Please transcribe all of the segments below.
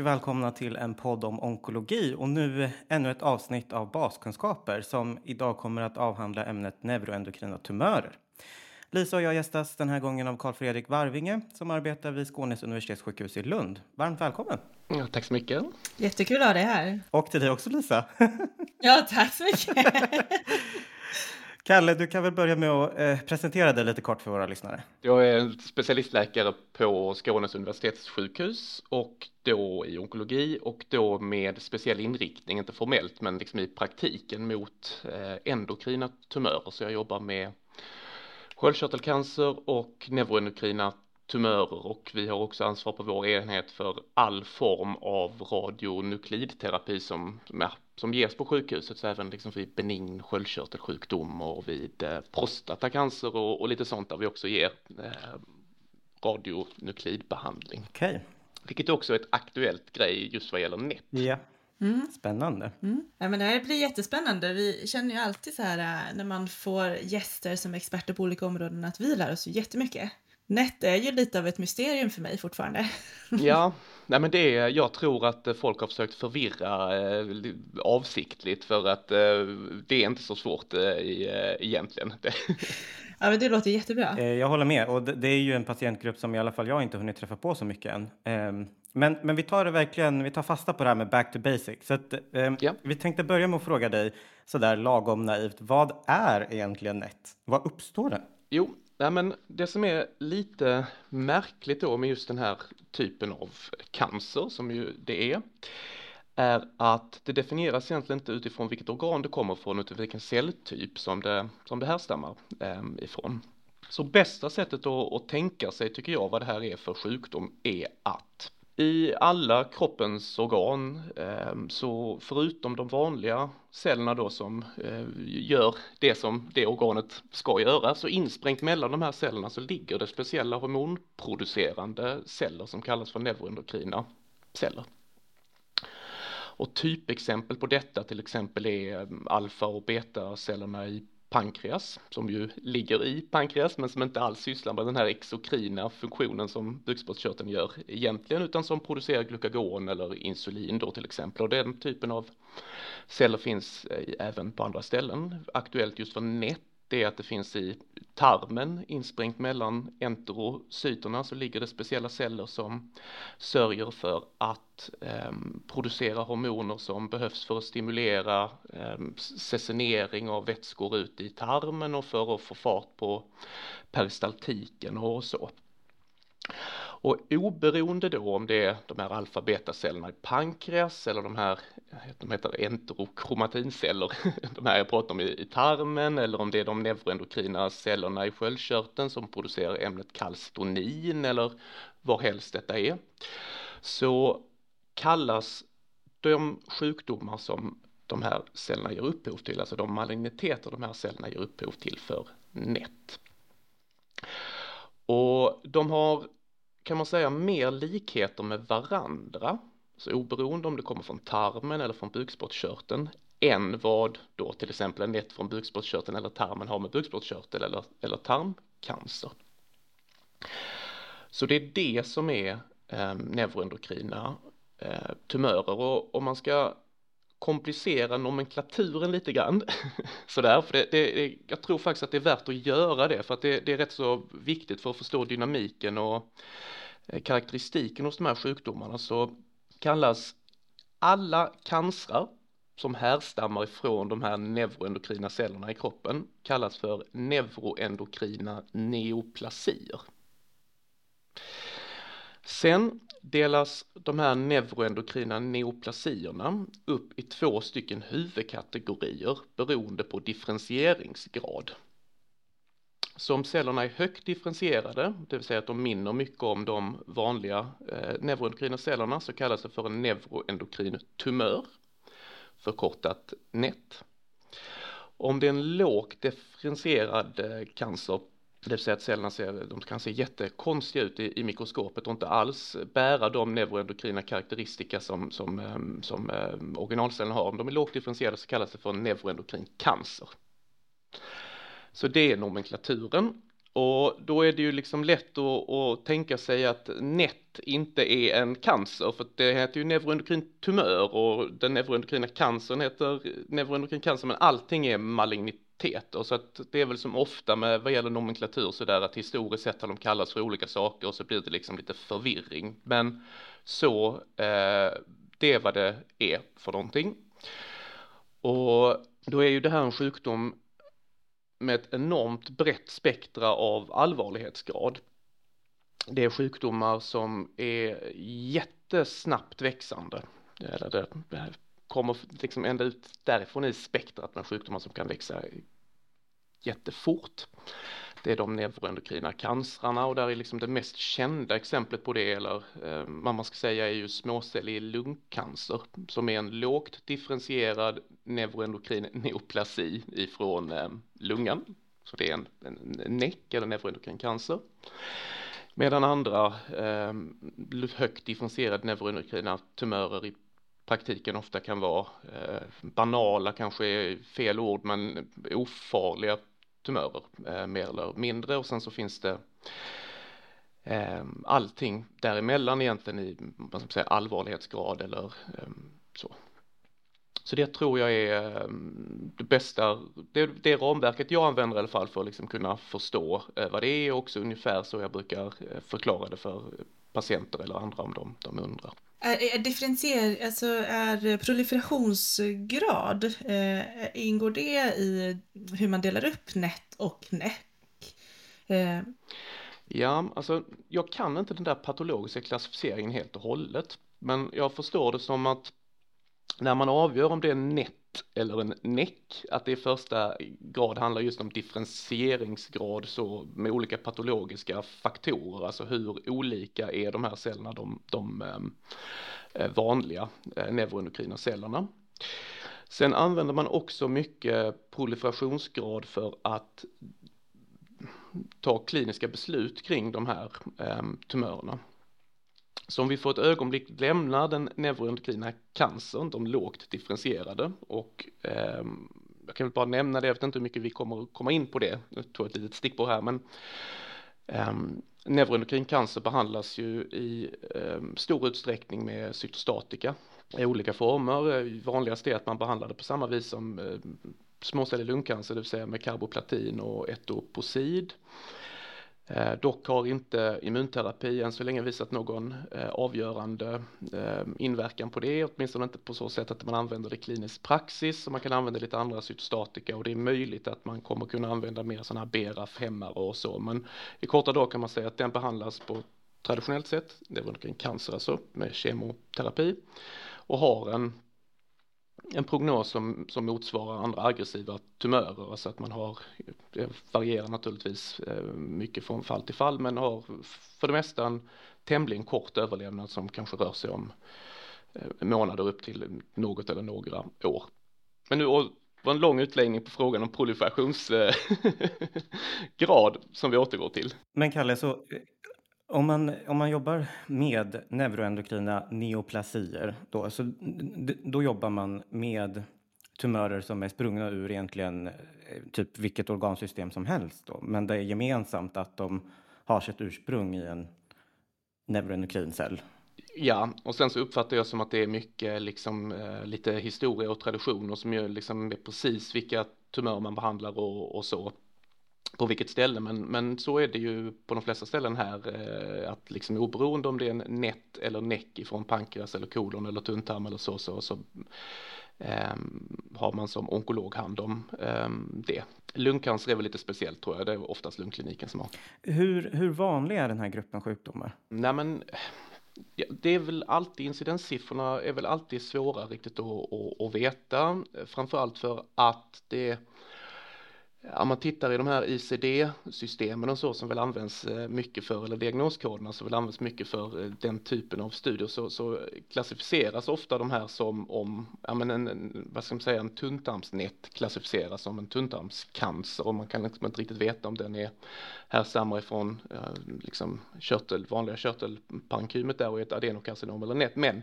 Välkomna till en podd om onkologi och nu ännu ett avsnitt av baskunskaper som idag kommer att avhandla ämnet neuroendokrina tumörer. Lisa och jag gästas den här gången av Carl Fredrik Varvinge som arbetar vid Skånes universitetssjukhus i Lund. Varmt välkommen! Ja, tack så mycket! Jättekul att ha dig här! Och till dig också Lisa! ja, tack så mycket! Kalle, du kan väl börja med att eh, presentera dig lite kort för våra lyssnare. Jag är specialistläkare på Skånes universitetssjukhus och då i onkologi och då med speciell inriktning, inte formellt men liksom i praktiken mot eh, endokrina tumörer. Så jag jobbar med sköldkörtelcancer och neuroendokrina tumörer och vi har också ansvar på vår enhet för all form av radionuklidterapi som, som ges på sjukhuset, så även liksom vid benign sköldkörtelsjukdom och vid eh, prostatacancer och, och, lite sånt där vi också ger eh, radionuklidbehandling. Okay. Vilket också är ett aktuellt grej just vad gäller NET. Ja. Mm. Spännande. Mm. Ja, men det här blir jättespännande. Vi känner ju alltid så här äh, när man får gäster som experter på olika områden att vi lär oss jättemycket. Nät är ju lite av ett mysterium för mig fortfarande. Ja, nej men det är, jag tror att folk har försökt förvirra eh, avsiktligt för att eh, det är inte så svårt eh, egentligen. ja, men det låter jättebra. Eh, jag håller med och det, det, är ju en patientgrupp som i alla fall jag inte hunnit träffa på så mycket än. Ehm, men, men vi tar det verkligen, vi tar fasta på det här med back to basic. Så att, ehm, ja. vi tänkte börja med att fråga dig sådär lagom naivt. Vad är egentligen NET? Vad uppstår det? Jo, Nej, men det som är lite märkligt då med just den här typen av cancer som ju det är är att det definieras egentligen inte utifrån vilket organ det kommer från utan vilken celltyp som det, som det härstammar eh, ifrån. Så bästa sättet att, att tänka sig tycker jag vad det här är för sjukdom är att i alla kroppens organ, ehm, så förutom de vanliga cellerna då som eh, gör det som det organet ska göra, så insprängt mellan de här cellerna så ligger det speciella hormonproducerande celler som kallas för neuroendokrina celler. Och typexempel på detta till exempel är ehm, alfa och beta-cellerna i pankreas som ju ligger i pankreas men som inte alls sysslar med den här exokrina funktionen som bukspottkörteln gör egentligen utan som producerar glukagon eller insulin då till exempel och den typen av celler finns eh, även på andra ställen. Aktuellt just för NET det är att det finns i tarmen insprängt mellan enterocyterna så ligger det speciella celler som sörjer för att eh, producera hormoner som behövs för att stimulera eh, cessinering av vätskor ut i tarmen och för att få fart på peristaltiken och så. Och oberoende då om det är de här alfa-beta-cellerna i pankreas eller de här, de heter enterokromatinceller, de här jag pratar om i, i tarmen eller om det är de neuroendokrina cellerna i sköldkörteln som producerar ämnet kalstonin eller var helst detta är, så kallas de sjukdomar som de här cellerna ger upphov till, alltså de maligniteter de här cellerna ger upphov till för NET. Och de har kan man säga mer likheter med varandra, så oberoende om det kommer från tarmen eller från bukspottkörteln, än vad då till exempel en nät från bukspottkörteln eller tarmen har med bukspottkörtel eller, eller tarmcancer. Så det är det som är eh, neuroendokrina eh, tumörer och om man ska komplicera nomenklaturen lite grann sådär, för det, det, jag tror faktiskt att det är värt att göra det för att det, det är rätt så viktigt för att förstå dynamiken och eh, karaktäristiken hos de här sjukdomarna så kallas alla cancrar som härstammar ifrån de här neuroendokrina cellerna i kroppen kallas för neuroendokrina neoplasier. Sen delas de här neuroendokrina neoplasierna upp i två stycken huvudkategorier beroende på differentieringsgrad. Så om cellerna är högt differentierade, det vill säga att de minner mycket om de vanliga eh, neuroendokrina cellerna, så kallas det för en neuroendokrin tumör, förkortat NET. Om det är en lågt differentierad eh, cancer det vill säga att cellerna ser, de kan se jättekonstiga ut i, i mikroskopet och inte alls bära de neuroendokrina karaktäristika som, som, ehm, som ehm, originalcellerna har. Om de är lågt differentierade så kallas det för neuroendokrin cancer. Så det är nomenklaturen. Och då är det ju liksom lätt att, att tänka sig att NET inte är en cancer, för det heter ju neuroendokrin tumör och den neuroendokrina cancern heter neuroendokrin cancer, men allting är malignitet. Och så att det är väl som ofta med vad gäller nomenklatur så där att historiskt sett har de kallats för olika saker och så blir det liksom lite förvirring. Men så, eh, det är vad det är för någonting. Och då är ju det här en sjukdom med ett enormt brett spektra av allvarlighetsgrad. Det är sjukdomar som är jättesnabbt växande. Eller det kommer liksom ända ut därifrån i spektrat med sjukdomar som kan växa jättefort. Det är de neuroendokrina cancrarna och där är liksom det mest kända exemplet på det eller eh, vad man ska säga är ju småcellig lungcancer som är en lågt differentierad neuroendokrin neoplasi ifrån eh, lungan. Så det är en, en NEC eller neuroendokrin cancer. Medan andra eh, högt differentierade neuroendokrina tumörer i praktiken ofta kan vara eh, banala, kanske är fel ord, men ofarliga tumörer eh, mer eller mindre och sen så finns det eh, allting däremellan egentligen i vad ska man säga, allvarlighetsgrad eller eh, så. Så det tror jag är ehm, det bästa, det, det ramverket jag använder i alla fall för att liksom kunna förstå eh, vad det är och också ungefär så jag brukar eh, förklara det för patienter eller andra om de, de undrar. Är, är differentier, alltså är proliferationsgrad, eh, ingår det i hur man delar upp NET och NEC? Eh. Ja, alltså jag kan inte den där patologiska klassificeringen helt och hållet, men jag förstår det som att när man avgör om det är en nett eller en näck, att det i första grad handlar just om differentieringsgrad så med olika patologiska faktorer, alltså hur olika är de här cellerna, de, de eh, vanliga eh, neuroendokrina cellerna. Sen använder man också mycket proliferationsgrad för att ta kliniska beslut kring de här eh, tumörerna. Så om vi får ett ögonblick lämnar den neuroendokrina cancern, de lågt differentierade och eh, jag kan väl bara nämna det, jag vet inte hur mycket vi kommer komma in på det, jag tog ett litet stickspår här, men eh, neuroendokrin cancer behandlas ju i eh, stor utsträckning med cytostatika i olika former. Vanligast är att man behandlar det på samma vis som eh, småcellig lungcancer, det vill säga med karboplatin och etoposid. Eh, Eh, dock har inte immunterapi än så länge visat någon eh, avgörande eh, inverkan på det, åtminstone inte på så sätt att man använder det klinisk praxis och man kan använda lite andra cytostatika och det är möjligt att man kommer kunna använda mer sådana här BRAF-hämmare och så, men i korta dagar kan man säga att den behandlas på traditionellt sätt, det var en cancer alltså, med kemoterapi och har en en prognos som, som motsvarar andra aggressiva tumörer, alltså att man har, det varierar naturligtvis eh, mycket från fall till fall, men har för det mesta en tämligen kort överlevnad som kanske rör sig om eh, månader upp till något eller några år. Men nu var en lång utläggning på frågan om proliferationsgrad eh, som vi återgår till. Men Kalle, så om man, om man jobbar med neuroendokrina neoplasier då, så, då jobbar man med tumörer som är sprungna ur egentligen eh, typ vilket organsystem som helst då, men det är gemensamt att de har sitt ursprung i en neuroendokrin cell. Ja, och sen så uppfattar jag som att det är mycket liksom eh, lite historia och traditioner som gör liksom precis vilka tumörer man behandlar och, och så på vilket ställe, men, men så är det ju på de flesta ställen här eh, att liksom oberoende om det är en nätt eller näck ifrån pankreas eller kolon eller tunntarm eller så, så, så eh, har man som onkolog hand om eh, det. Lungcancer är väl lite speciellt tror jag, det är oftast lungkliniken som har. Hur, hur vanlig är den här gruppen sjukdomar? Nej men Ja, det är väl alltid incidenssiffrorna är väl alltid svåra riktigt att, att, att veta, framförallt för att det om man tittar i de här ICD-systemen och så som väl används eh, mycket för, eller diagnoskoderna som väl används mycket för eh, den typen av studier så, så klassificeras ofta de här som om, ja men en, vad ska man säga, en tunntarmsnät klassificeras som en tunntarmscancer och man kan liksom inte riktigt veta om den är härstammar ifrån liksom körtel, vanliga körtelparenkymet där och ett adenokarcinom eller nät, men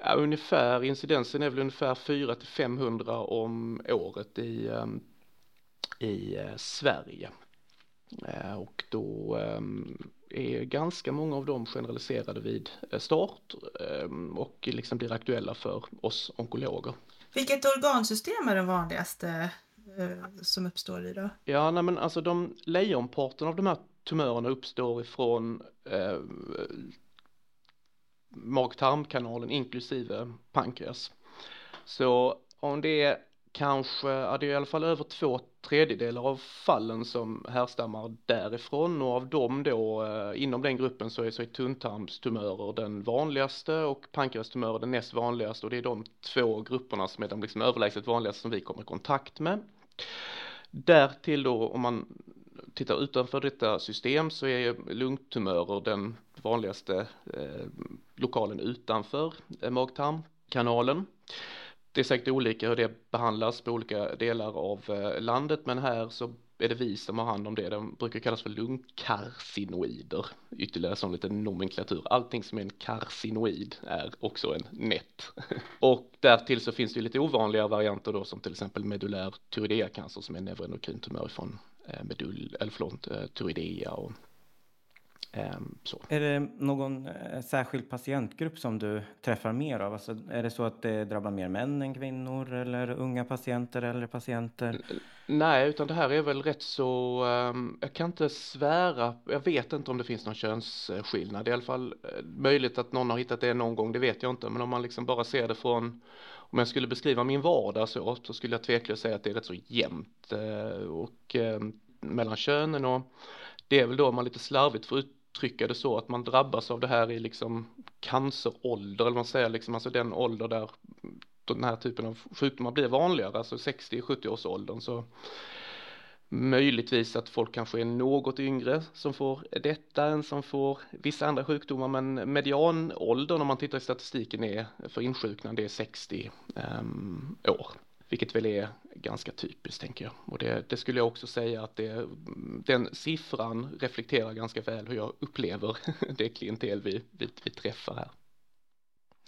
ja, ungefär, incidensen är väl ungefär 4 till 500 om året i ehm, i eh, Sverige. Eh, och då ehm, är ganska många av dem generaliserade vid eh, start och liksom blir aktuella för oss onkologer. Vilket organsystem är det vanligaste som uppstår i då? Ja, nej men alltså de lejonparten av de här tumörerna uppstår ifrån eh, mag-tarmkanalen inklusive pankreas. Så om det är kanske, ja det är i alla fall över två tredjedelar av fallen som härstammar därifrån och av dem då eh, inom den gruppen så är, så är tunntarmstumörer den vanligaste och pankreastumörer den näst vanligaste och det är de två grupperna som är de liksom överlägset vanligaste som vi kommer i kontakt med. Därtill då om man tittar utanför detta system så är lungtumörer den vanligaste eh, lokalen utanför eh, magtarmkanalen. Det är säkert olika hur det behandlas på olika delar av eh, landet men här så är det vi som har hand om det. De brukar kallas för lungkarcinoider. Ytterligare som liten nomenklatur. Allting som är en karcinoid är också en nett. Och därtill så finns det lite ovanliga varianter då som till exempel medulär tyroideacancer som är neuroendokrin tumör från eh, medull, eller förlåt, eh, tyroidea och så. Är det någon eh, särskild patientgrupp som du träffar mer av? Alltså, är det så att det drabbar mer män än kvinnor eller unga patienter eller patienter? Nej, utan det här är väl rätt så, um, jag kan inte svära, jag vet inte om det finns någon könsskillnad. Det är i alla fall uh, möjligt att någon har hittat det någon gång, det vet jag inte. Men om man liksom bara ser det från, om jag skulle beskriva min vardag så, så skulle jag tveklöst säga att det är rätt så jämnt uh, och uh, mellan könen och det är väl då man lite slarvigt får ut uttrycka det så att man drabbas av det här i liksom cancerålder eller man säger liksom alltså den ålder där den här typen av sjukdomar blir vanligare, alltså 60-70 års åldern så möjligtvis att folk kanske är något yngre som får detta än som får vissa andra sjukdomar men medianåldern om man tittar i statistiken är för insjuknande är 60 um, ehm, år vilket väl är ganska typiskt tänker jag. Och det, det, skulle jag också säga att det, den siffran reflekterar ganska väl hur jag upplever det klientel vi, vi, vi träffar här.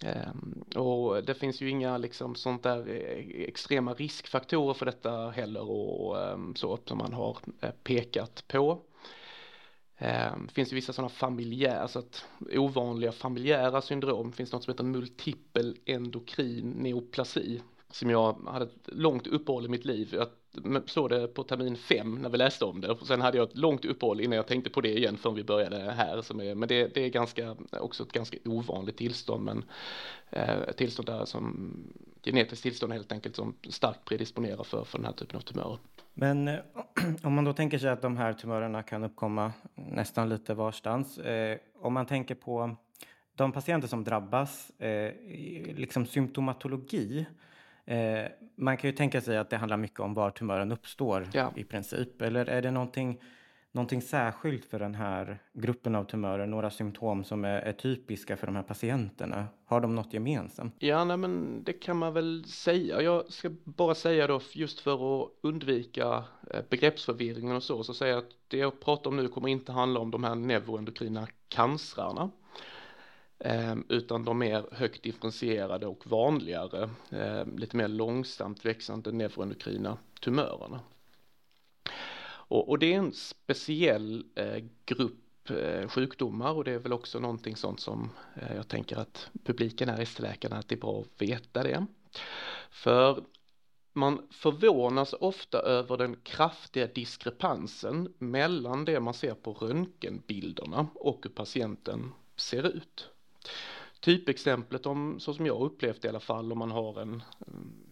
Um, och det finns ju inga liksom sånt där eh, extrema riskfaktorer för detta heller och um, så som man har eh, pekat på. Um, det finns ju vissa sådana familjära, så alltså att ovanliga familjära syndrom. Det finns något som heter multipel endokrin neoplasi som jag hade ett långt uppehåll i mitt liv. Jag såg det på termin fem när vi läste om det och sen hade jag ett långt uppehåll innan jag tänkte på det igen förrän vi började här. Som är, men det, det är ganska, också ett ganska ovanligt tillstånd men eh, ett tillstånd där som genetiskt tillstånd helt enkelt som starkt predisponerar för, för den här typen av tumörer. Men eh, om man då tänker sig att de här tumörerna kan uppkomma nästan lite varstans. Eh, om man tänker på de patienter som drabbas, eh, liksom symptomatologi, Eh, man kan ju tänka sig att det handlar mycket om var tumören uppstår ja. i princip. Eller är det någonting, någonting särskilt för den här gruppen av tumörer? Några symptom som är, är typiska för de här patienterna? Har de något gemensamt? Ja, nej, men det kan man väl säga. Jag ska bara säga då just för att undvika eh, begreppsförvirringen och så, så säger jag att det jag pratar om nu kommer inte handla om de här neuroendokrina cancrarna Ehm, utan de mer högt differentierade och vanligare, ehm, lite mer långsamt växande neuroendokrina tumörerna. Och, och, det är en speciell eh, grupp eh, sjukdomar och det är väl också någonting sånt som eh, jag tänker att publiken är ST-läkarna att det är bra att veta det. För man förvånas ofta över den kraftiga diskrepansen mellan det man ser på röntgenbilderna och hur patienten ser ut. Typexemplet om, så som jag upplevt i alla fall, om man har en mm,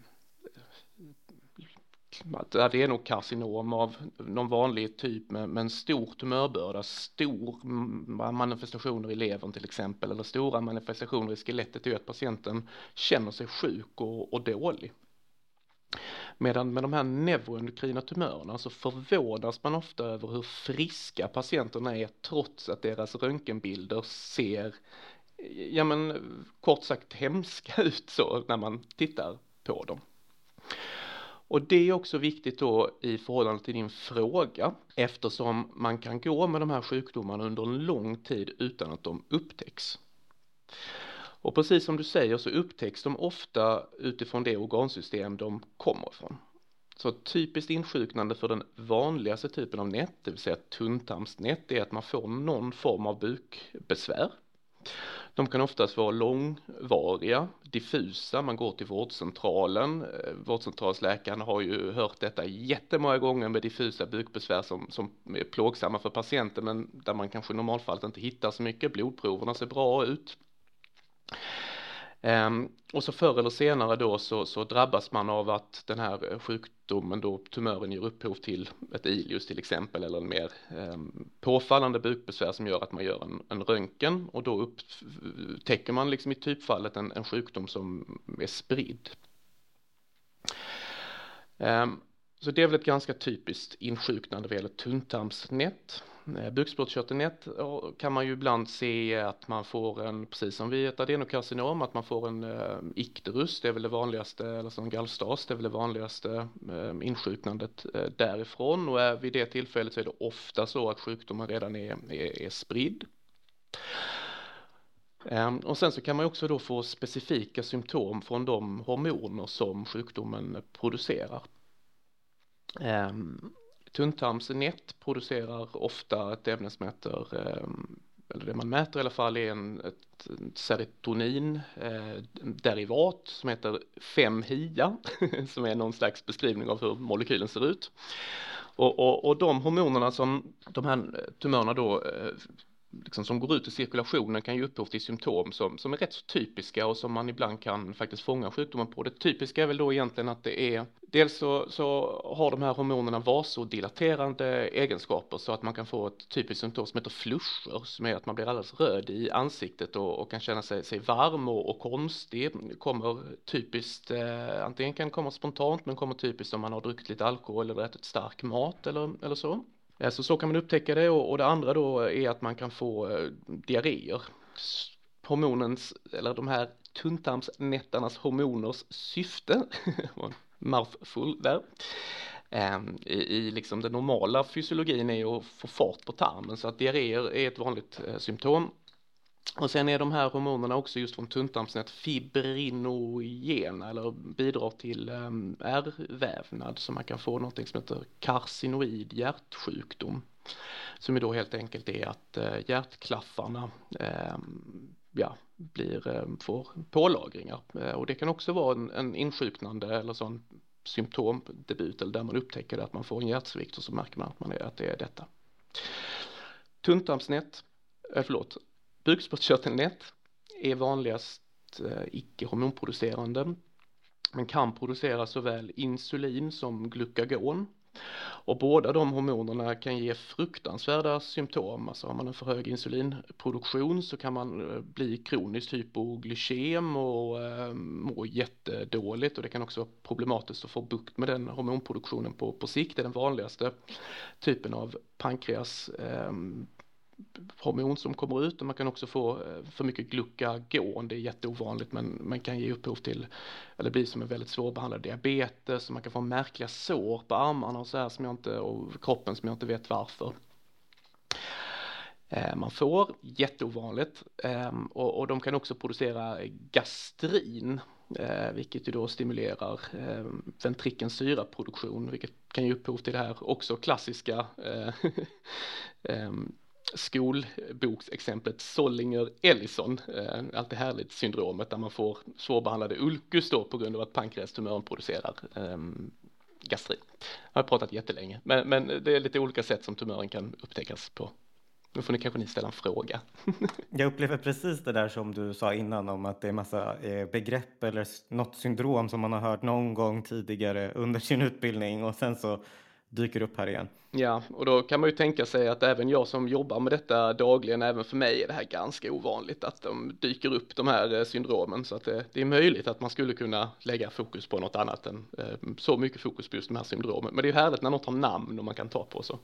det är nog karcinom av någon vanlig typ med, med en stor tumörbörda, stor manifestationer i levern till exempel eller stora manifestationer i skelettet är att patienten känner sig sjuk och, och dålig. Medan med de här neuroendokrina tumörerna så förvånas man ofta över hur friska patienterna är trots att deras röntgenbilder ser ja men kort sagt hemska ut så när man tittar på dem. Och det är också viktigt då i förhållande till din fråga eftersom man kan gå med de här sjukdomarna under en lång tid utan att de upptäcks. Och precis som du säger så upptäcks de ofta utifrån det organsystem de kommer ifrån. Så typiskt insjuknande för den vanligaste typen av nätt, det vill säga tunntarmsnätt, är att man får någon form av bukbesvär. De kan oftast vara långvariga, diffusa, man går till vårdcentralen. Eh, vårdcentralsläkaren har ju hört detta jättemånga gånger med diffusa bukbesvär som, som är plågsamma för patienten men där man kanske i normalfallet inte hittar så mycket. Blodproverna ser bra ut. Um, och så förr eller senare då så, så, drabbas man av att den här sjukdomen då tumören ger upphov till ett ilius till exempel eller en mer um, påfallande bukbesvär som gör att man gör en, en röntgen och då upptäcker man liksom i typfallet en, en sjukdom som är spridd. Um, så det är väl ett ganska typiskt insjuknande vad gäller tunntarmsnät. Eh, bukspottkörtelnät kan man ju ibland se att man får en, precis som vid ett adenokarcinom, att man får en eh, ikterus, det är väl det vanligaste, eller som gallstas, det är väl det vanligaste eh, insjuknandet eh, därifrån och är vid det tillfället så är det ofta så att sjukdomen redan är, är, är spridd. Ehm, och sen så kan man också då få specifika symptom från de hormoner som sjukdomen producerar. Um, Tunntarmsnät producerar ofta ett ämne som heter, ehm, eller det man mäter i alla fall är en, ett serotonin eh, derivat som heter 5-HIA som är någon slags beskrivning av hur molekylen ser ut. Och, och, och de hormonerna som de här tumörerna då eh, liksom som går ut i cirkulationen kan ge upphov till symptom som, som är rätt så typiska och som man ibland kan faktiskt fånga sjukdomen på. Det typiska är väl då egentligen att det är dels så, så har de här hormonerna vasodilaterande egenskaper så att man kan få ett typiskt symptom som heter flusher som är att man blir alldeles röd i ansiktet och, och kan känna sig, sig varm och, och konstig. Kommer typiskt, eh, antingen kan komma spontant men kommer typiskt om man har druckit lite alkohol eller ätit stark mat eller, eller så. Eh, så så kan man upptäcka det och, och det andra då är att man kan få eh, diarréer. Hormonens, eller de här tunntarmsnättarnas hormoners syfte, mouthful där, ehm, i, i liksom den normala fysiologin är ju att få fart på tarmen. Så att diarréer är ett vanligt eh, symptom och sen är de här hormonerna också just från tunntarmsnät fibrinogena eller bidrar till um, ärrvävnad så man kan få något som heter carcinoid hjärtsjukdom. Som ju då helt enkelt är att eh, uh, hjärtklaffarna um, eh, ja, blir, får pålagringar och det kan också vara en, en insjuknande eller sån symptomdebut eller där man upptäcker att man får en hjärtsvikt och så märker man att, man är, att det är detta. Tunntarmsnät, förlåt, Bukspottkörtelnät är vanligast eh, icke hormonproducerande men kan producera såväl insulin som glukagon. Och båda de hormonerna kan ge fruktansvärda symptom. Alltså har man en för hög insulinproduktion så kan man eh, bli kroniskt hypoglykem och eh, må jättedåligt och det kan också vara problematiskt att få bukt med den hormonproduktionen på, på sikt. Det är den vanligaste typen av pankreas eh, hormon som kommer ut och man kan också få eh, för mycket glukagon, det är jätteovanligt men man kan ge upphov till, eller bli som en väldigt svårbehandlad diabetes och man kan få märkliga sår på armarna och så här som jag inte, och kroppen som jag inte vet varför. Eh, man får, jätteovanligt, ehm, och, och de kan också producera gastrin eh, vilket ju då stimulerar ehm, ventrikelns syraproduktion vilket kan ge upphov till det här också klassiska ehm, skolboksexemplet Sollinger-Ellison, eh, allt det härligt syndromet där man får svårbehandlade ulkus då på grund av att pankreastumören producerar eh, gastrin. Jag har pratat jättelänge, men, men det är lite olika sätt som tumören kan upptäckas på. Nu får ni kanske ni ställa en fråga. Jag upplever precis det där som du sa innan om att det är massa eh, begrepp eller något syndrom som man har hört någon gång tidigare under sin utbildning och sen så dyker upp här igen. Ja, och då kan man ju tänka sig att även jag som jobbar med detta dagligen, även för mig är det här ganska ovanligt att de dyker upp de här eh, syndromen så att det, det är möjligt att man skulle kunna lägga fokus på något annat än eh, så mycket fokus på just de här syndromen. Men det är härligt när något har namn och man kan ta på så.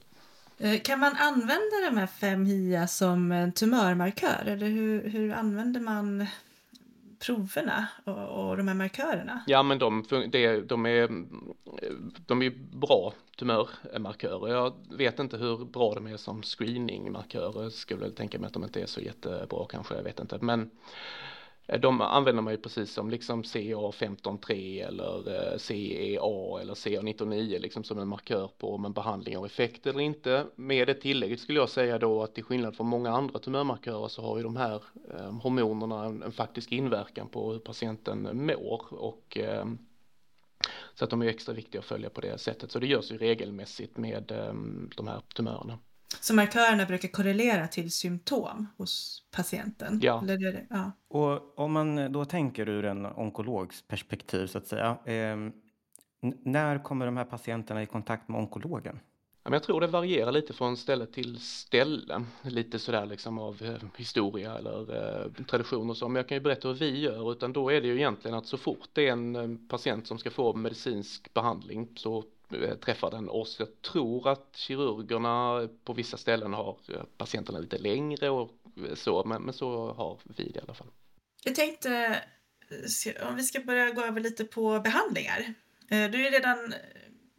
Eh, kan man använda de här fem HIA som tumörmarkör eller hur, hur använder man proverna och, och de här markörerna? Ja, men de, det, de, är, de är bra tumörmarkörer. Jag vet inte hur bra de är som screeningmarkörer. Skulle väl tänka mig att de inte är så jättebra kanske, jag vet inte. Men Eh, Eh, de använder man ju precis som liksom CA153 eller eh, CEA eller CA199 liksom som en markör på om en behandling har effekt eller inte. Med det tillägget skulle jag säga då att till skillnad från många andra tumörmarkörer så har ju de här eh, hormonerna en, en, faktisk inverkan på hur patienten mår och så att de är extra viktiga att följa på det sättet. Så det görs ju regelmässigt med de här tumörerna. Så markörerna brukar korrelera till symptom hos patienten? Ja. Eller det, ja. Och om man då tänker ur en onkologs perspektiv så att säga. Eh, när kommer de här patienterna i kontakt med onkologen? Jag tror det varierar lite från ställe till ställe, lite sådär liksom av eh, historia eller eh, tradition och så. Men jag kan ju berätta hur vi gör, utan då är det ju egentligen att så fort det är en eh, patient som ska få medicinsk behandling så träffar den oss. Jag tror att kirurgerna på vissa ställen har eh, patienterna lite längre och eh, så, men, men så har vi det i alla fall. Jag tänkte eh, om vi ska börja gå över lite på behandlingar. Du har ju redan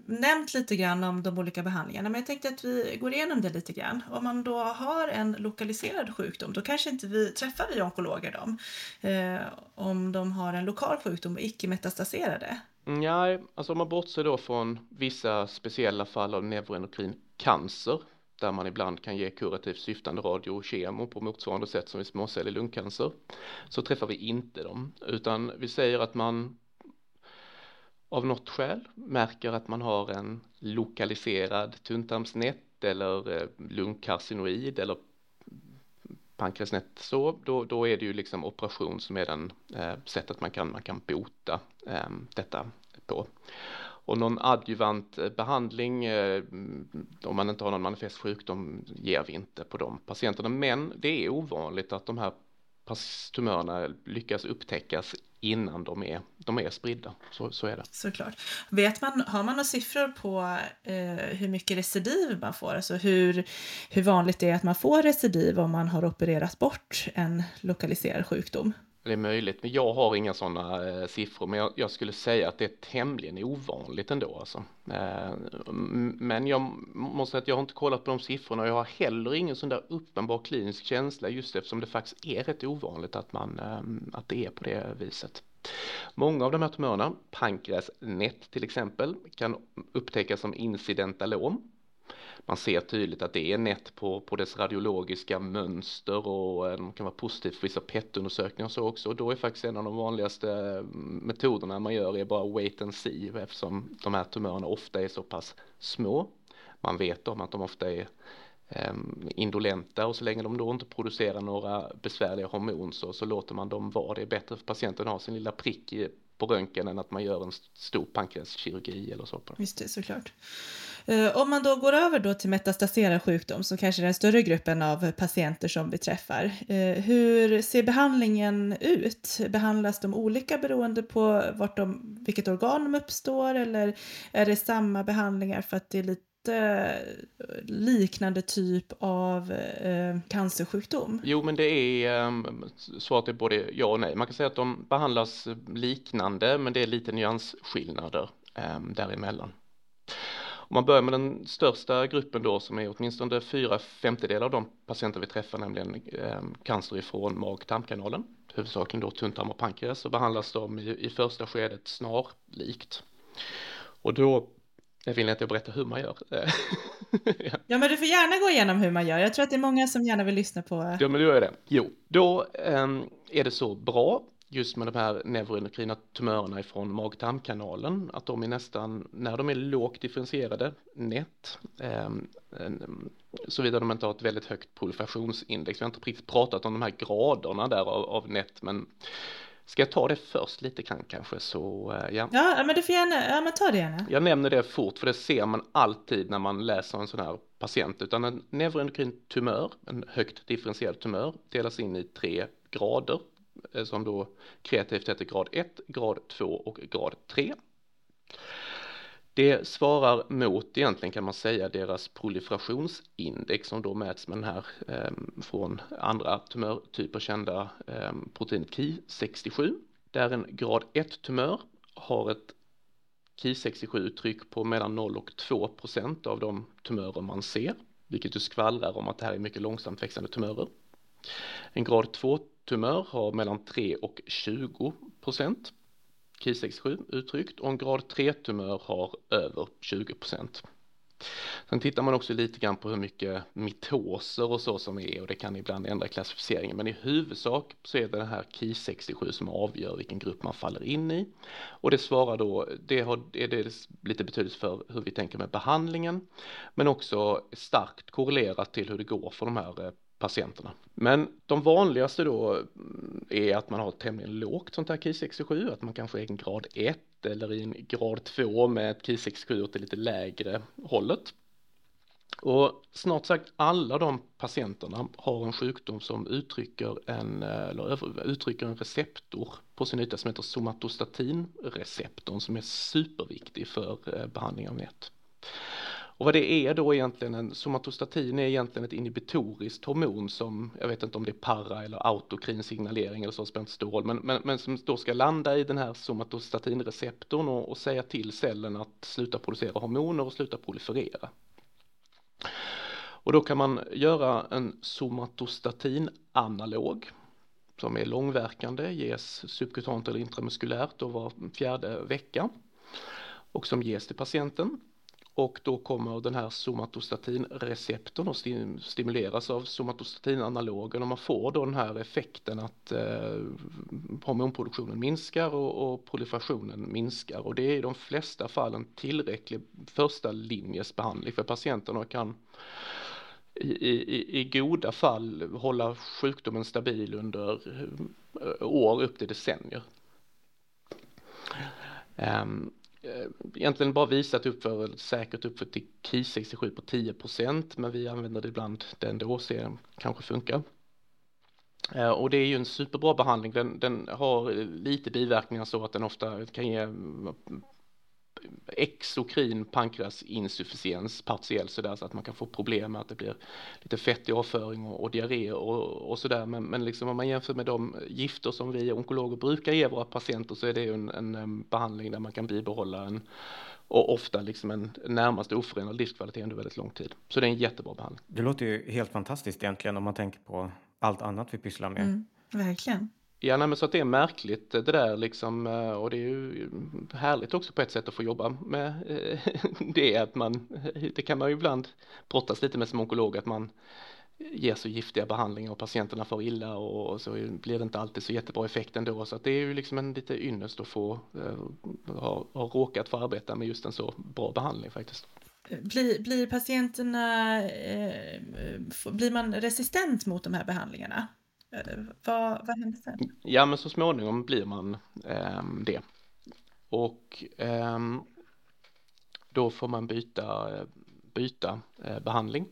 nämnt lite grann om de olika behandlingarna, men jag tänkte att vi går igenom det lite grann. Om man då har en lokaliserad sjukdom, då kanske inte vi träffar vi onkologer dem. Eh, om de har en lokal sjukdom och icke metastaserade. Mm, nej, alltså om man bortser då från vissa speciella fall av neuroendokrin cancer där man ibland kan ge kurativt syftande radio och kemo på motsvarande sätt som vid småcellig lungcancer så träffar vi inte dem. Utan vi säger att man av något skäl märker att man har en lokaliserad tunntarmsnett eller eh, lungkarcinoid eller pankreasnett så, då, då är det ju liksom operation som är den eh, sättet man kan, man kan bota eh, detta på. Och någon adjuvant eh, behandling, eh, om man inte har någon manifest sjukdom, ger vi inte på de patienterna. Men det är ovanligt att de här tumörerna lyckas upptäckas innan de är, de är spridda. Så, så är det. Såklart. Vet man, har man några siffror på eh, hur mycket recidiv man får? Alltså hur, hur vanligt det är att man får recidiv om man har opererat bort en lokaliserad sjukdom? Det är möjligt, men jag har inga sådana eh, siffror. Men jag, jag, skulle säga att det är tämligen ovanligt ändå. Alltså. Eh, men jag måste säga att jag har inte kollat på de siffrorna och jag har heller ingen sån där uppenbar klinisk känsla just eftersom det faktiskt är rätt ovanligt att, man, eh, att det är på det viset. Många av de här tumörerna, pankreasnät till exempel, kan upptäckas som incidentalom man ser tydligt att det är nätt på, på dess radiologiska mönster och eh, de kan vara positivt för vissa PET-undersökningar och så också och då är faktiskt en av de vanligaste mm, metoderna man gör är bara wait and see eftersom de här tumörerna ofta är så pass små. Man vet om att de ofta är ehm, indolenta och så länge de då inte producerar några besvärliga hormon så, så låter man dem vara. Det är bättre för patienten att ha sin lilla prick i, på röntgen än att man gör en stor pankreaskirurgi eller så. På. Just det, såklart. Eh, om man då går över då till metastaserad sjukdom, som kanske är den större gruppen av patienter som vi träffar, eh, hur ser behandlingen ut? Behandlas de olika beroende på vart de, vilket organ de uppstår eller är det samma behandlingar för att det är lite eh, liknande typ av eh, cancersjukdom? Jo, men det är eh, svaret är både ja och nej. Man kan säga att de behandlas liknande, men det är lite nyansskillnader eh, däremellan. Om man börjar med den största gruppen då som är åtminstone fyra femtedelar av de patienter vi träffar, nämligen eh, cancer ifrån mag-tarmkanalen, huvudsakligen då tunntarm och pankreas, så behandlas de i, i första skedet snarlikt. Och då jag vill inte berätta hur man gör. ja. ja, men du får gärna gå igenom hur man gör. Jag tror att det är många som gärna vill lyssna på. Ja, men då är det. Jo, då um, är det så bra just med de här neuroendokrina tumörerna ifrån mag-tarmkanalen, att de är nästan, när de är lågt differentierade, nätt, eh, såvida de inte har ett väldigt högt proliferationsindex. Vi har inte riktigt pratat om de här graderna där av, av nätt, men Ska jag ta det först lite kan, kanske så eh, ja. Ja, men du får gärna, ja men ta det gärna. Jag nämner det fort för det ser man alltid när man läser en sån här patient utan en neuroendokrin tumör, en högt differentierad tumör delas in i tre grader Eh, som då kreativt heter grad 1, grad 2 och grad 3. Det svarar mot egentligen kan man säga deras proliferationsindex som då mäts med den här eh, från andra tumörtyper kända eh, proteinet Ki67 där en grad 1 tumör har ett Ki67-tryck på mellan 0 och 2 procent av de tumörer man ser, vilket ju skvallrar om att det här är mycket långsamt växande tumörer. En grad 2 tumör har mellan 3 och 20 procent Ki67 uttryckt och en grad 3-tumör har över 20 procent. Sen tittar man också lite grann på hur mycket mitoser och så som är och det kan ibland ändra klassificeringen men i huvudsak så är det den här KI67 som avgör vilken grupp man faller in i och det svarar då, det har är dels lite betydelse för hur vi tänker med behandlingen men också starkt korrelerat till hur det går för de här eh, patienterna. Men de vanligaste då mm, är att man har tämligen lågt sånt här KI67, att man kanske är en grad 1 eller i en grad 2 med ett KI67 åt det lite lägre hållet. Och snart sagt alla de patienterna har en sjukdom som uttrycker en, eller uttrycker en receptor på sin yta som heter somatostatinreceptorn som är superviktig för eh, behandling av NET. Och vad det är då egentligen, en somatostatin är egentligen ett inhibitoriskt hormon som, jag vet inte om det är para eller autokrin signalering eller så, spelar inte stor roll, men, men, men som då ska landa i den här somatostatinreceptorn och, och säga till cellen att sluta producera hormoner och sluta proliferera. Och då kan man göra en somatostatin-analog som är långverkande, ges subkutant eller intramuskulärt och var fjärde vecka och som ges till patienten och då kommer den här somatostatinreceptorn att stimuleras av somatostatinanalogen. Och man får då den här effekten att eh, hormonproduktionen minskar och, och proliferationen minskar. Och det är i de flesta fallen tillräcklig första linjes behandling. För patienterna kan i, i, i goda fall hålla sjukdomen stabil under eh, år upp till decennier. Um, egentligen bara visat upp för, säkert upp för till KIS 67 på 10% men vi använder det ibland den då ser kanske funkar. Eh, och det är ju en superbra behandling, den, den har lite biverkningar så att den ofta kan ge exokrin pankreasinsufficiens partiell sådär så att man kan få problem med att det blir lite fett i avföring och, och diarré och, och sådär men, men liksom om man jämför med de gifter som vi onkologer brukar ge våra patienter så är det ju en, en, en behandling där man kan bibehålla en och ofta liksom en närmast oförändrad livskvalitet under väldigt lång tid. Så det är en jättebra behandling. Det låter ju helt fantastiskt egentligen om man tänker på allt annat vi pysslar med. Mm, verkligen. Ja, nej, men så att det är märkligt eh, det där liksom eh, och det är ju eh, härligt också på ett sätt att få jobba med det att man, det kan man ju ibland brottas lite med som onkolog att man ger så giftiga behandlingar och patienterna får illa och så blir det inte alltid så jättebra effekt ändå så att det är ju liksom en lite ynnest att få ha, ha råkat få arbeta med just en så bra behandling faktiskt. Blir, blir patienterna, eh, blir man resistent mot de här behandlingarna? Eh, vad, vad händer sen? Ja, men så småningom blir man eh, det. Och eh, då får man byta, byta eh, behandling.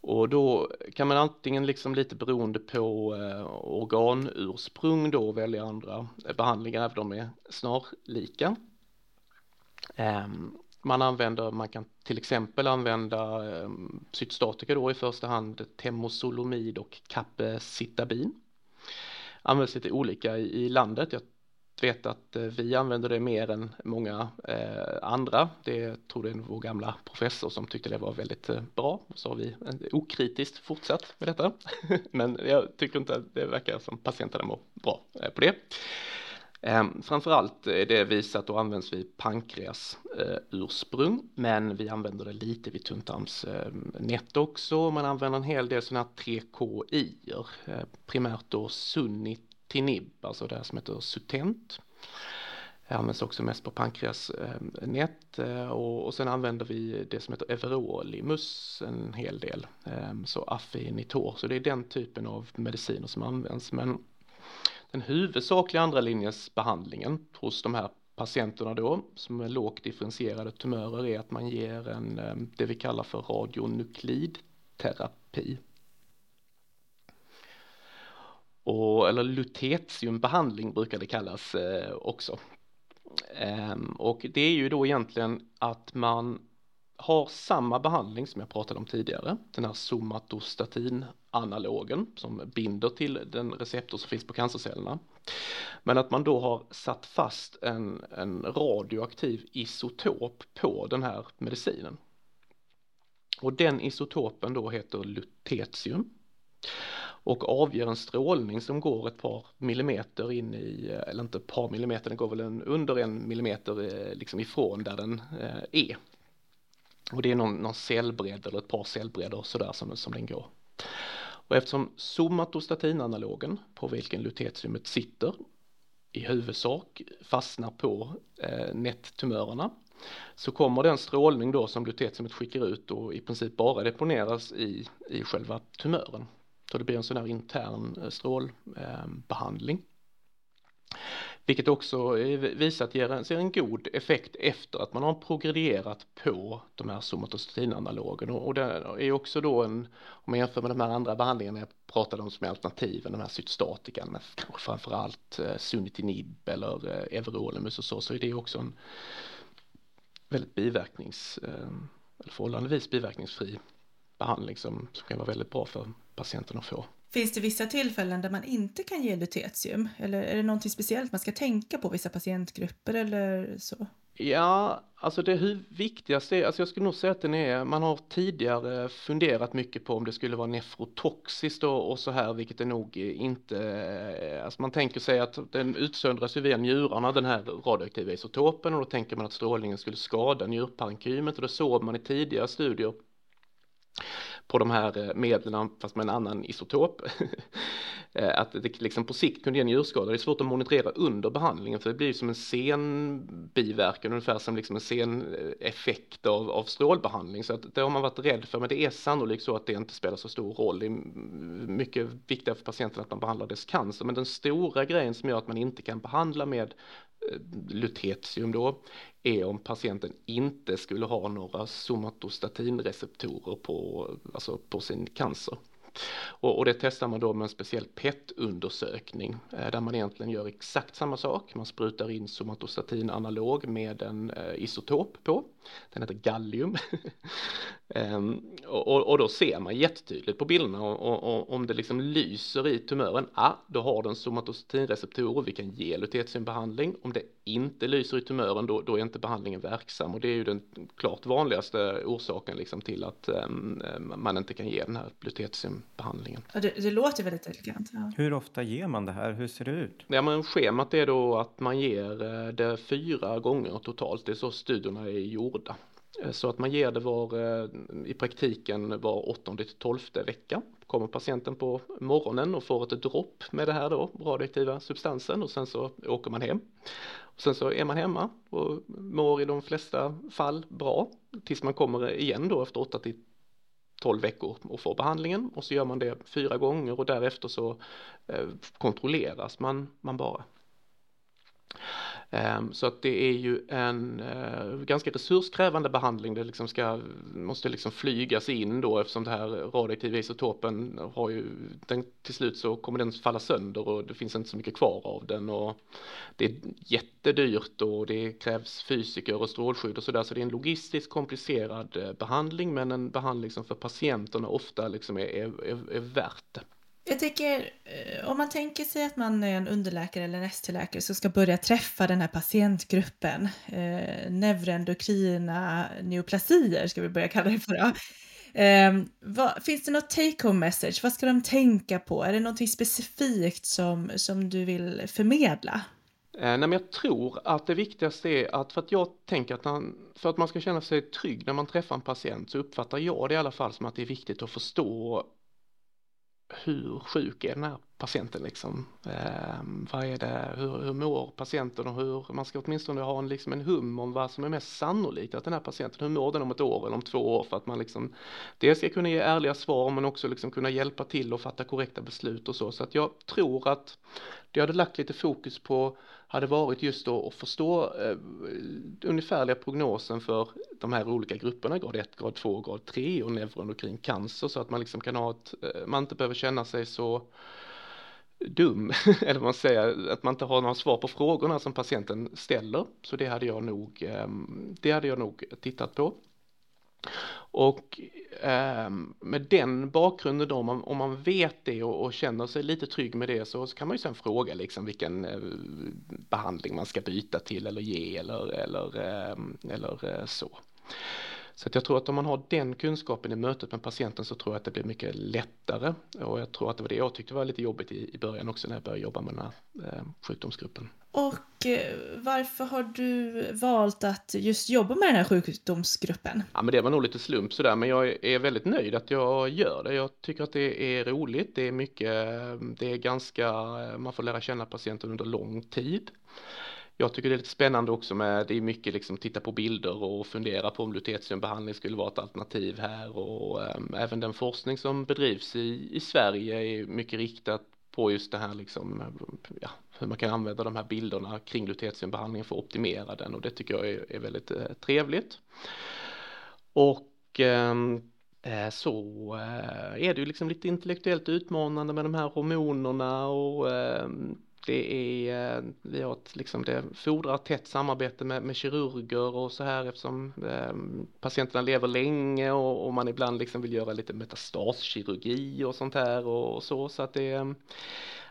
Och då kan man antingen liksom lite beroende på eh, organursprung då välja andra eh, behandlingar även om de är snarlika. Um, man använder, man kan till exempel använda eh, cytostatika då i första hand temosolomid och capecitabin. Används lite olika i, i landet. Jag vet att eh, vi använder det mer än många eh, andra. Det tror det är vår gamla professor som tyckte det var väldigt eh, bra. Så har vi eh, okritiskt fortsatt med detta. Men jag tycker inte att det verkar som patienterna mår bra eh, på det. Ehm, framförallt är det visat och används vid pankreas eh, ursprung, men vi använder det lite vid tunntarmsnät ehm, också. Man använder en hel del sådana här 3KI, eh, primärt då sunitinib, alltså det här som heter Sutent. Det används också mest på pankreasnät ehm, och, och sen använder vi det som heter Everolimus en hel del, så affinitor, så det är den typen av mediciner som används. Men den huvudsakliga andra linjens behandlingen hos de här patienterna då som är lågt differentierade tumörer är att man ger en eh, det vi kallar för radionuklidterapi. Och, eller lutetiumbehandling brukar det kallas eh, också. Ehm, och det är ju då egentligen att man har samma behandling som jag pratade om tidigare, den här somatostatin analogen som binder till den receptor som finns på cancercellerna. Men att man då har satt fast en, en radioaktiv isotop på den här medicinen. Och den isotopen då heter lutetium. och avger en strålning som går ett par millimeter in i, eller inte ett par millimeter, den går väl en, under en millimeter eh, liksom ifrån där den eh, är. Och det är någon, någon cellbredd eller ett par cellbredder sådär som, som den går. Och eftersom somatostatinanalogen på vilken lutetiumet sitter i huvudsak fastnar på eh, nättumörerna så kommer den strålning då som lutetiumet skickar ut och i princip bara deponeras i, i själva tumören. Så det blir en sån här intern eh, strålbehandling. Eh, vilket också visat ger en, en god effekt efter att man har progredierat på de här somatostatinanalogen och, och det är också då en, om man jämför med de här andra behandlingarna jag pratade om som är alternativen, de här cytostatikan med framförallt eh, sunitinib eller eh, everolimus och så, så är det också en väldigt biverknings, eh, eller förhållandevis biverkningsfri behandling som, som kan vara väldigt bra för patienten att få. Finns det vissa tillfällen där man inte kan ge lutetium? Eller är det någonting speciellt man ska tänka på vissa patientgrupper eller så? Ja, alltså det viktigaste är, alltså jag skulle nog säga att den är, man har tidigare funderat mycket på om det skulle vara nefrotoxiskt och, och så här, vilket det nog inte, eh, alltså man tänker sig att den utsöndras ju via njurarna, den här radioaktiva isotopen och då tänker man att strålningen skulle skada njurparenkymet och det såg man i tidigare studier på de här eh, medlen fast med en annan isotop. Eh, att det liksom på sikt kunde ge en njurskada. Det är svårt att monitorera under behandlingen för det blir som en sen biverkan, ungefär som liksom en sen eh, effekt av, av strålbehandling. Så att det har man varit rädd för, men det är sannolikt så att det inte spelar så stor roll. Det är mycket viktigare för patienten att man behandlar dess cancer, men den stora grejen som gör att man inte kan behandla med lutetium då är om patienten inte skulle ha några somatostatinreceptorer på, alltså på sin cancer. Och, och, det testar man då med en speciell PET-undersökning eh, där man egentligen gör exakt samma sak. Man sprutar in somatostatin analog med en eh, isotop på. Den heter gallium. ehm, och, och, då ser man jättetydligt på bilderna och, och, om det liksom lyser i tumören, ah, då har den somatostatinreceptorer, vi kan ge lutetiumbehandling. Om det inte lyser i tumören, då, då är inte behandlingen verksam och det är ju den klart vanligaste orsaken liksom till att um, man inte kan ge den här lutetiumbehandlingen. Ja, det, det låter väldigt elegant. Ja. Hur ofta ger man det här? Hur ser det ut? Ja, men schemat är då att man ger eh, det fyra gånger totalt. Det är så studierna är gjorda gjorda. Eh, så att man ger det var eh, i praktiken var åttonde till tolfte vecka. Kommer patienten på morgonen och får ett dropp med det här då, radioaktiva substansen och sen så åker man hem. Och sen så är man hemma och mår i de flesta fall bra tills man kommer igen då efter 8 till 12 veckor och får behandlingen och så gör man det fyra gånger och därefter så eh, kontrolleras man, man bara. Ehm, så att det är ju en eh, ganska resurskrävande behandling. Det liksom ska, måste liksom flygas in då eftersom det här radioaktiva isotopen har ju, den, till slut så kommer den falla sönder och det finns inte så mycket kvar av den och det är jättedyrt och det krävs fysiker och strålskydd och sådär så det är en logistiskt komplicerad eh, behandling men en behandling som för patienterna ofta liksom är, är, är, är värt det. Jag tänker, eh, om man tänker sig att man är en underläkare eller en ST-läkare som ska börja träffa den här patientgruppen, eh, neuroendokrina neoplasier ska vi börja kalla det för. Då. Eh, vad, finns det något take home message? Vad ska de tänka på? Är det något specifikt som, som du vill förmedla? Eh, nej, men jag tror att det viktigaste är att för att jag tänker att man, för att man ska känna sig trygg när man träffar en patient så uppfattar jag det i alla fall som att det är viktigt att förstå hur sjuk är den här patienten liksom? Eh, vad är det, hur, hur mår patienten och hur, man ska åtminstone ha en, liksom en hum om vad som är mest sannolikt att den här patienten, hur mår den om ett år eller om två år för att man liksom dels ska kunna ge ärliga svar men också liksom kunna hjälpa till och fatta korrekta beslut och så. Så att jag tror att det hade lagt lite fokus på hade varit just då att förstå eh, ungefärliga prognosen för de här olika grupperna, grad 1, grad 2, grad 3 och neuroendokrin cancer så att man liksom kan ha ett, eh, man inte behöver känna sig så dum, eller vad man säger, att man inte har några svar på frågorna som patienten ställer. Så det hade jag nog, ehm, det hade jag nog tittat på. Och eh, med den bakgrunden då, om man, om man vet det och, och, känner sig lite trygg med det så, så kan man ju sen fråga liksom vilken eh, behandling man ska byta till eller ge eller, eller, ehm, eh, eller så. Så att jag tror att om man har den kunskapen i mötet med patienten så tror jag att det blir mycket lättare. Och jag tror att det var det jag tyckte var lite jobbigt i, i början också när jag började jobba med den här eh, sjukdomsgruppen. Och Eh, varför har du valt att just jobba med den här sjukdomsgruppen? Ja, men det var nog lite slump sådär, men jag är väldigt nöjd att jag gör det. Jag tycker att det är roligt. Det är mycket, det är ganska, man får lära känna patienten under lång tid. Jag tycker det är lite spännande också med, det är mycket liksom titta på bilder och fundera på om lutetiumbehandling skulle vara ett alternativ här och äm, även den forskning som bedrivs i, i Sverige är mycket riktat på just det här liksom, ja, hur man kan använda de här bilderna kring lutetiumbehandling för att optimera den och det tycker jag är, är väldigt eh, trevligt. Och ehm, eh, så eh, är det ju liksom lite intellektuellt utmanande med de här hormonerna och ehm, det är, eh, vi har ett, liksom, det fordrar tätt samarbete med, med kirurger och så här eftersom eh, patienterna lever länge och, och, man ibland liksom vill göra lite metastaskirurgi och sånt här och, och så. Så att det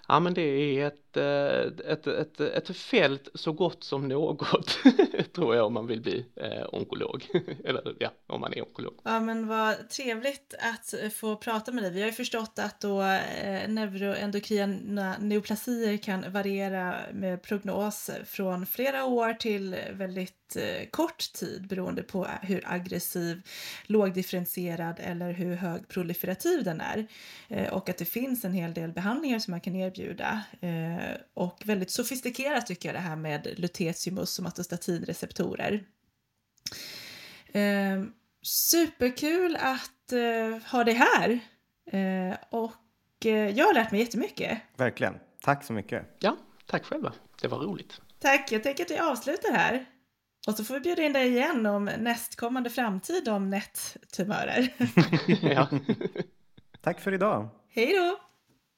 Ja men det är ett, ett, eh, ett, ett, ett fält så gott som något tror jag om man vill bli eh, onkolog. Eller ja, om man är onkolog. Ja men vad trevligt att få prata med dig. Vi har ju förstått att då eh, neuroendokrina neoplasier kan variera med prognos från flera år till väldigt Eh, kort tid beroende på hur aggressiv, lågdifferentierad eller hur hög proliferativ den är. Eh, och att det finns en hel del behandlingar som man kan erbjuda. Eh, Eh, och väldigt sofistikerat tycker jag det här med lutetiumus och matostatinreceptorer. Superkul att ha dig här. Och jag har lärt mig jättemycket. Verkligen. Tack så mycket. Ja, tack själva. Det var roligt. Tack. Jag tänker att vi avslutar här. Och så får vi bjuda in dig igen om nästkommande framtid om nättumörer. ja. Tack för idag. Hej då!